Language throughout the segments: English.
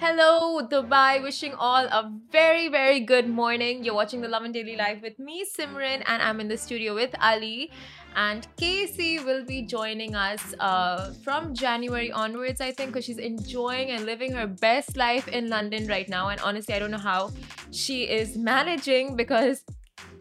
Hello, Dubai. Wishing all a very, very good morning. You're watching the Lovin Daily Live with me, Simran, and I'm in the studio with Ali. And Casey will be joining us uh, from January onwards, I think, because she's enjoying and living her best life in London right now. And honestly, I don't know how she is managing because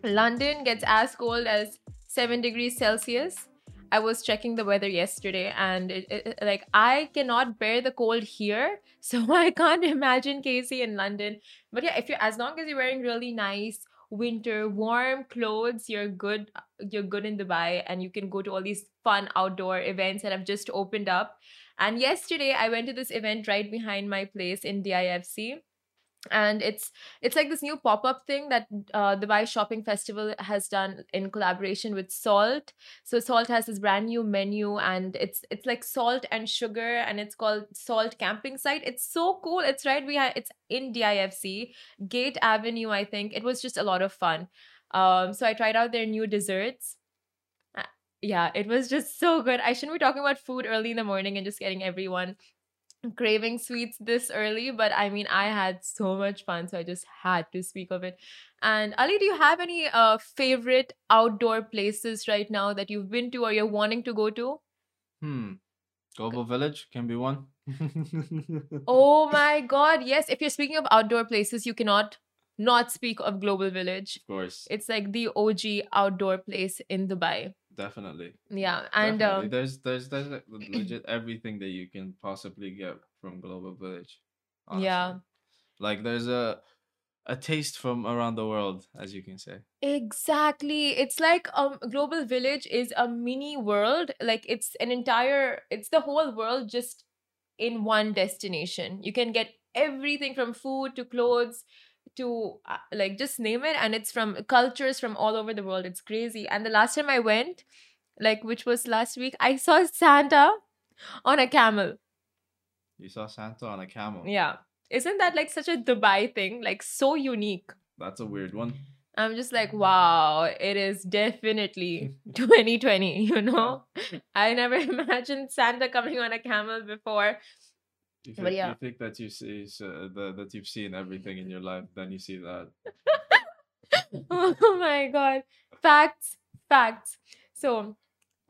London gets as cold as 7 degrees Celsius. I was checking the weather yesterday and it, it, like I cannot bear the cold here. So I can't imagine Casey in London. But yeah, if you're as long as you're wearing really nice winter warm clothes, you're good uh, you're good in Dubai and you can go to all these fun outdoor events that have just opened up. And yesterday I went to this event right behind my place in DIFC and it's it's like this new pop-up thing that uh, the Dubai Shopping Festival has done in collaboration with Salt. So Salt has this brand new menu, and it's it's like salt and sugar, and it's called Salt Camping Site. It's so cool. It's right behind. It's in DIFC Gate Avenue, I think. It was just a lot of fun. Um, so I tried out their new desserts. Uh, yeah, it was just so good. I shouldn't be talking about food early in the morning and just getting everyone craving sweets this early, but I mean, I had so much fun, so I just had to speak of it. And Ali, do you have any uh, favorite outdoor places right now that you've been to or you're wanting to go to? Hmm. Global Village can be one. oh my God. Yes. If you're speaking of outdoor places, you cannot not speak of Global Village. Of course. It's like the OG outdoor place in Dubai definitely. Yeah and um, there's there's there's legit everything that you can possibly get from global village honestly. yeah. Like there's a a taste from around the world as you can say. Exactly. It's like um global village is a mini world like it's an entire it's the whole world just in one destination. You can get everything from food to clothes to uh, like just name it and it's from cultures from all over the world. It's crazy. And the last time i went like which was last week i saw santa on a camel. You saw santa on a camel? Yeah. Isn't that like such a dubai thing? Like so unique. That's a weird one. I'm just like wow it is definitely 2020 you know? I never imagined santa coming on a camel before you think, yeah. you think that you see uh, the, that you've seen everything in your life, then you see that. oh my god. Facts, facts. So,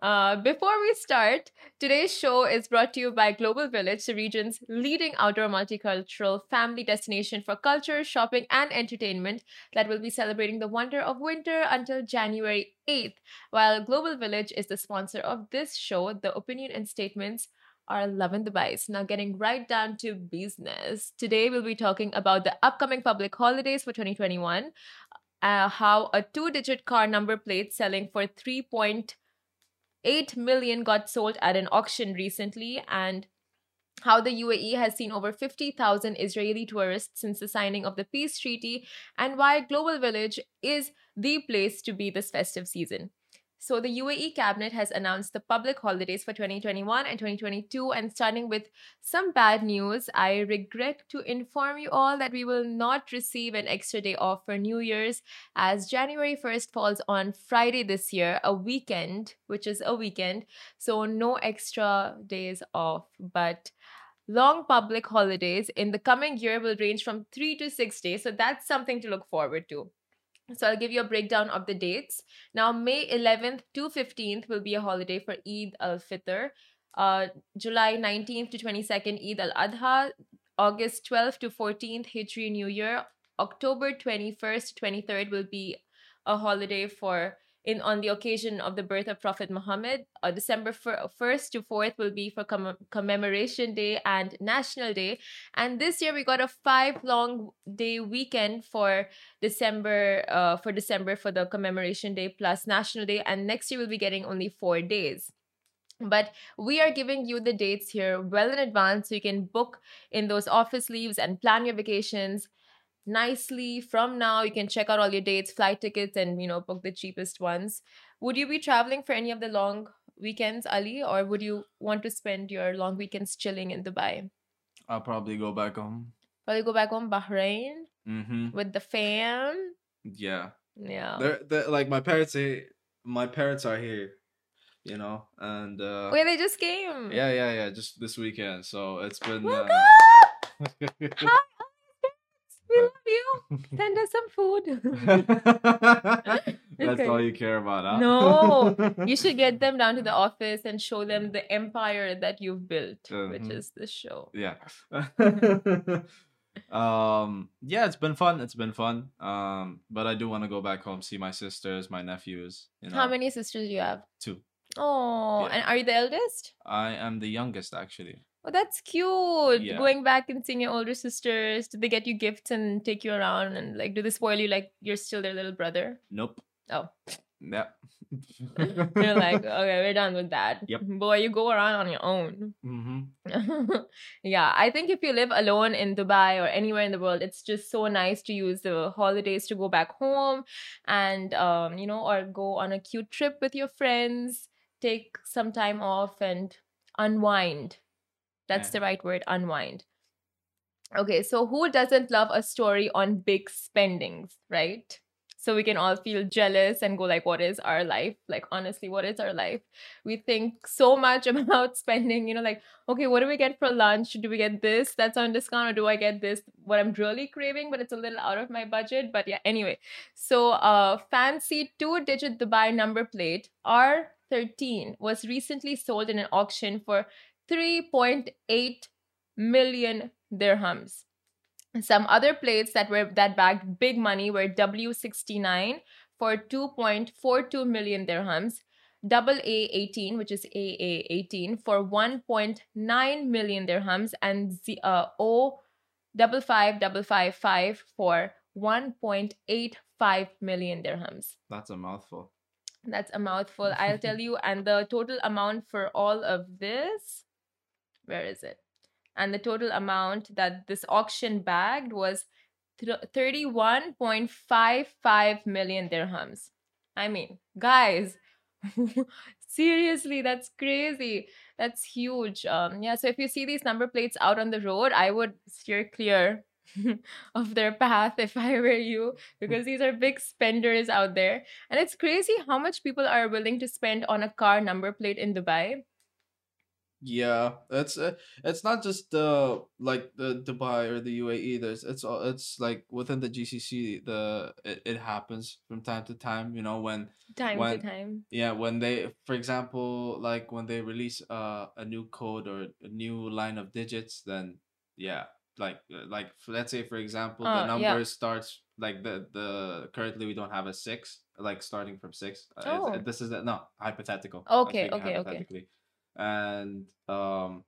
uh, before we start, today's show is brought to you by Global Village, the region's leading outdoor multicultural family destination for culture, shopping, and entertainment that will be celebrating the wonder of winter until January 8th. While Global Village is the sponsor of this show, the opinion and statements are Lovin Dubai's. Now, getting right down to business. Today, we'll be talking about the upcoming public holidays for 2021, uh, how a two digit car number plate selling for 3.8 million got sold at an auction recently, and how the UAE has seen over 50,000 Israeli tourists since the signing of the peace treaty, and why Global Village is the place to be this festive season. So the UAE cabinet has announced the public holidays for 2021 and 2022 and starting with some bad news, I regret to inform you all that we will not receive an extra day off for New Year's as January 1st falls on Friday this year, a weekend, which is a weekend, so no extra days off, but long public holidays in the coming year will range from 3 to 6 days, so that's something to look forward to. So I'll give you a breakdown of the dates. Now, May 11th to 15th will be a holiday for Eid al-Fitr. Uh, July 19th to 22nd, Eid al-Adha. August 12th to 14th, Hijri New Year. October 21st to 23rd will be a holiday for in on the occasion of the birth of Prophet Muhammad. Uh, December 1st to 4th will be for comm- commemoration day and national day. And this year we got a five long day weekend for December uh, for December for the commemoration day plus national day. And next year we'll be getting only four days but we are giving you the dates here well in advance so you can book in those office leaves and plan your vacations nicely from now. You can check out all your dates, flight tickets, and you know, book the cheapest ones. Would you be traveling for any of the long weekends, Ali, or would you want to spend your long weekends chilling in Dubai? I'll probably go back home. Probably go back home, Bahrain, Mm-hmm. with the fam. Yeah. Yeah. They're, they're like my parents say my parents are here, you know, and uh yeah, they just came. yeah, yeah, yeah, just this weekend. So it's been Welcome! uh, Hi, we love you. Send us some food. That's Okay. all you care about, huh? No, you should get them down to the office and show them the empire that you've built, which Mhm. is the show. yeah um yeah it's been fun it's been fun um but i do want to go back home see my sisters my nephews you know How many sisters do you have? two Oh, Yeah. and are you the eldest? i am the youngest actually Oh, that's cute. Yeah. Going back and seeing your older sisters. Do they get you gifts and take you around and like do they spoil you like you're still their little brother? nope Oh. yeah You're like, okay, we're done with that. Yep. Boy, you go around on your own. hmm yeah, I think if you live alone in Dubai or anywhere in the world, it's just so nice to use the holidays to go back home and um, you know, or go on a cute trip with your friends, take some time off and unwind. That's Yeah. the right word, unwind. Okay, so who doesn't love a story on big spendings, right? So we can all feel jealous and go like, what is our life? Like honestly, what is our life? We think so much about spending, you know, like, okay, what do we get for lunch? Do we get this that's on discount or do I get this what I'm really craving, but it's a little out of my budget? But yeah, anyway. So uh fancy two-digit Dubai number plate R13 was recently sold in an auction for 3.8 million dirhams. Some other plates that were that bagged big money were W69 for 2.42 million dirhams, double A18, which is AA18, for 1.9 million dirhams, and Z, uh, O double five double five five for 1.85 million dirhams. that's a mouthful That's a mouthful, I'll tell you. And the total amount for all of this, where is it? And the total amount that this auction bagged was th- 31.55 million dirhams. I mean, guys, seriously, that's crazy. That's huge. Um, yeah, so if you see these number plates out on the road, I would steer clear of their path if I were you, because these are big spenders out there. And it's crazy how much people are willing to spend on a car number plate in Dubai. Yeah, it's uh, it's not just the like the Dubai or the UAE. There's it's all it's like within the GCC. The it, it happens from time to time. You know when Time When- to time. yeah when they for example like when they release uh, a new code or a new line of digits, then yeah like uh, like let's say for example the Uh, yeah. number starts like the the currently we don't have a six like starting from six. Uh, Oh. this is the, no hypothetical. Okay, okay, okay. hypothetically and um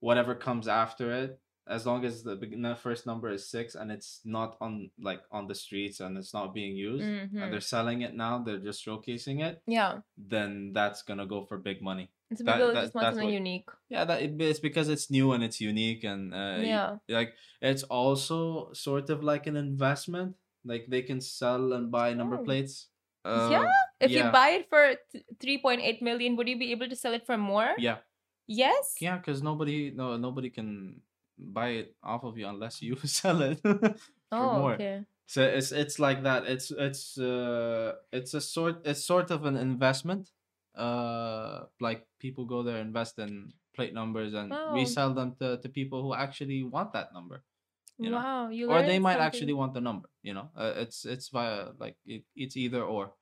whatever comes after it as long as the begin- first number is six and it's not on like on the streets and it's not being used Mhm. and they're selling it now they're just showcasing it Yeah. then that's gonna go for big money It's That- people that- just want something what- unique. yeah that it, it's because it's new and it's unique and uh Yeah. like it's also sort of like an investment like they can sell and buy number Oh. plates Yeah? Uh, If you buy it for 3.8 million, would you be able to sell it for more? yeah Yes? Yeah, because nobody no nobody can buy it off of you unless you sell it for Oh, more. okay. So it's it's like that. It's it's uh it's a sort it's sort of an investment. Uh like people go there, invest in plate numbers and Wow. resell them to, to people who actually want that number. You know? wow. You Or they might something. actually want the number, you know. Uh, it's it's via like it, it's either or.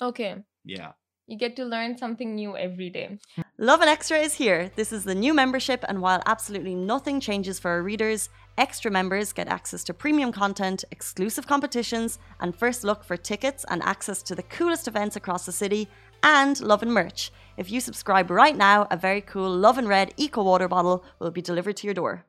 Okay. Yeah. You get to learn something new every day. Lovin Extra is here. This is the new membership, and while absolutely nothing changes for our readers, extra members get access to premium content, exclusive competitions, and first look for tickets and access to the coolest events across the city, and Lovin merch. If you subscribe right now, a very cool Lovin Red Eco Water bottle will be delivered to your door.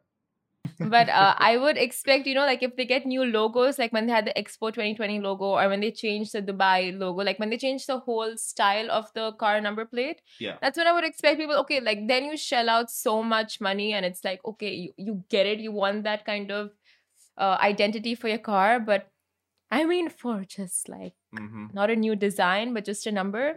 But uh, I would expect, you know, like if they get new logos, like when they had the Expo 2020 logo or when they changed the Dubai logo, like when they changed the whole style of the car number plate, Yeah. that's when I would expect people, okay, like then you shell out so much money and it's like, okay, you, you get it, you want that kind of uh, identity for your car. But I mean, for just like Mm-hmm. not a new design, but just a number.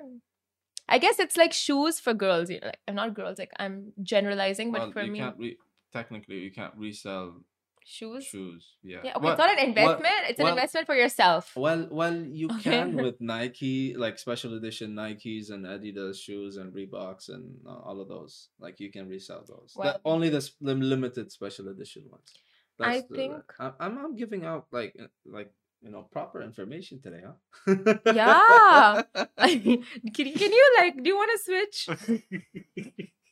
I guess it's like shoes for girls. You know, like I'm not girls. Like I'm generalizing, but well, for me, re- technically you can't resell Shoes. shoes. Yeah. Yeah. Okay. Well- it's not an investment. it's an well- investment for yourself. Well, well, you Okay. can with Nike, like special edition Nikes and Adidas shoes and Reeboks and uh, all of those. Like you can resell those. Well- The- only the limited special edition ones. I the- think- I, I'm I'm giving out like uh, like you know proper information today, huh? Yeah. can, can you like? Do you want to switch?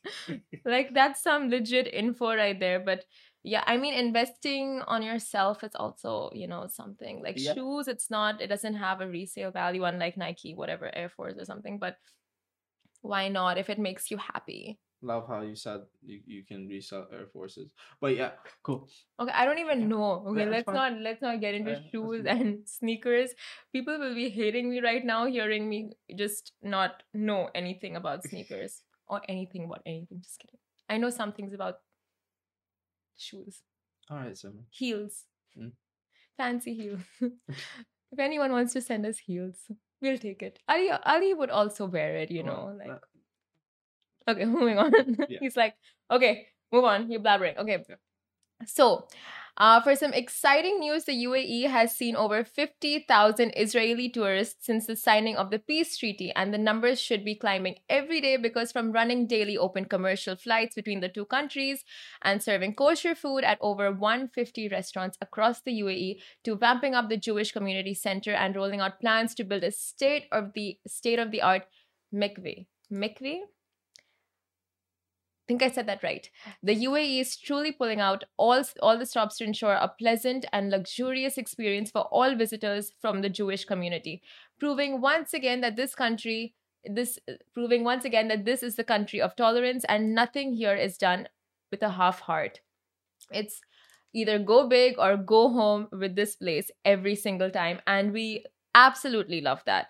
like that's some legit info right there but yeah i mean investing on yourself is also you know something. Like shoes it's not it doesn't have a resale value unlike nike whatever air force or something but why not if it makes you happy? Love how you said you, you can resell Air Forces. But yeah, cool. okay i don't even know. Okay Yeah, let's fine. not let's not get into Yeah, shoes and sneakers. People will be hating me right now hearing me just not know anything about sneakers or anything about anything just kidding. I know some things about shoes. All right, Simran. heels. Mm. fancy heels. If anyone wants to send us heels we'll take it. Ali ali would also wear it you know like okay moving on. Yeah. he's like okay move on. You're blabbering okay. So uh, for some exciting news, the UAE has seen over 50,000 Israeli tourists since the signing of the peace treaty, and the numbers should be climbing every day because from running daily open commercial flights between the two countries and serving kosher food at over 150 restaurants across the UAE to vamping up the Jewish community center and rolling out plans to build a state of the state of the art mikveh. Mikveh? I think I said that right. The UAE is truly pulling out all, all the stops to ensure a pleasant and luxurious experience for all visitors from the Jewish community, proving once again that this country this proving once again that this is the country of tolerance and nothing here is done with a half heart. It's either go big or go home with this place every single time and we absolutely love that.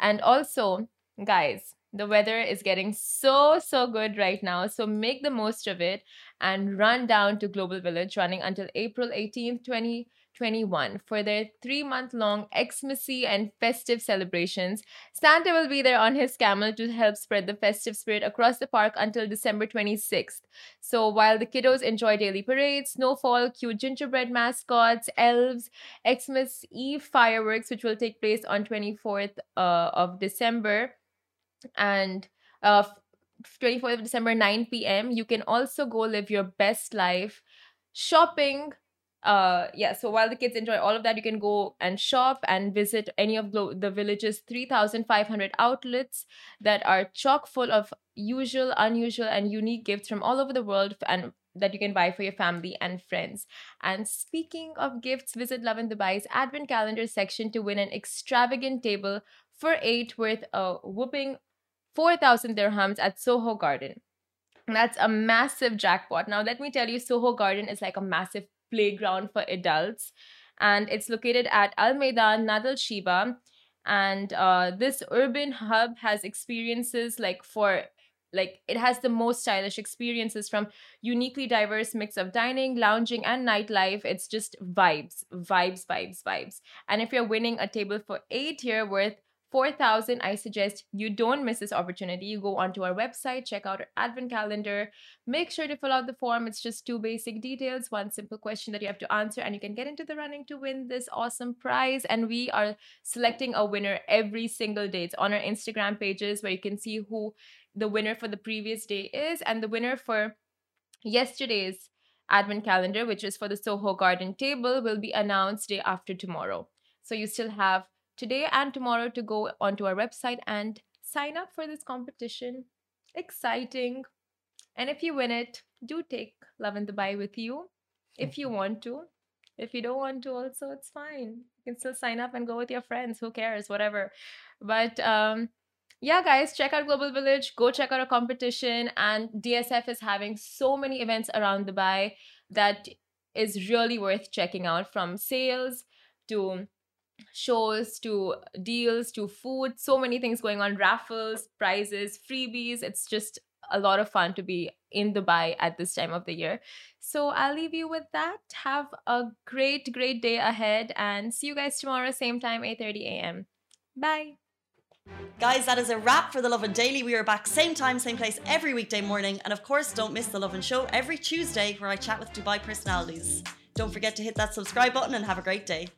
And also, guys, the weather is getting so, so good right now. So make the most of it and run down to Global Village running until April 18th, 2021 for their three month long Xmas-y and festive celebrations. Santa will be there on his camel to help spread the festive spirit across the park until December 26th. So while the kiddos enjoy daily parades, snowfall, cute gingerbread mascots, elves, Xmas Eve fireworks, which will take place on 24th uh, of December, and uh, 24th of December, 9 p.m. You can also go live your best life shopping. Uh, yeah, so while the kids enjoy all of that, you can go and shop and visit any of the village's 3,500 outlets that are chock full of usual, unusual, and unique gifts from all over the world and that you can buy for your family and friends. And speaking of gifts, visit Lovin Dubai's Advent Calendar section to win an extravagant table for eight worth a whooping 4,000 dirhams at Soho Garden. That's a massive jackpot. Now, let me tell you, Soho Garden is like a massive playground for adults, and it's located at Al Meydan, Nadal Shiba. And uh, this urban hub has experiences like for like it has the most stylish experiences from uniquely diverse mix of dining lounging and nightlife it's just vibes vibes vibes vibes and if you're winning a table for eight here worth 4000 i suggest you don't miss this opportunity. You go onto our website check out our advent calendar. Make sure to fill out the form. It's just two basic details one simple question that you have to answer and you can get into the running to win this awesome prize. And we are selecting a winner every single day. It's on our instagram pages where you can see who the winner for the previous day is and the winner for yesterday's advent calendar which is for the soho garden table will be announced day after tomorrow. So you still have today and tomorrow to go onto our website and sign up for this competition. Exciting. And if you win it do take lovin dubai with you if you want to. If you don't want to also it's fine. You can still sign up and go with your friends who cares whatever. But um yeah guys check out global village. Go check out a competition. And dsf is having so many events around dubai that is really worth checking out from sales to shows to deals to food so many things going on raffles prizes freebies it's just a lot of fun to be in dubai at this time of the year so i'll leave you with that have a great great day ahead and see you guys tomorrow same time 8:30 a.m bye Guys, that is a wrap for the Lovin Daily. We are back same time, same place every weekday morning. And of course, don't miss the Lovin Show every Tuesday where I chat with Dubai personalities. Don't forget to hit that subscribe button and have a great day.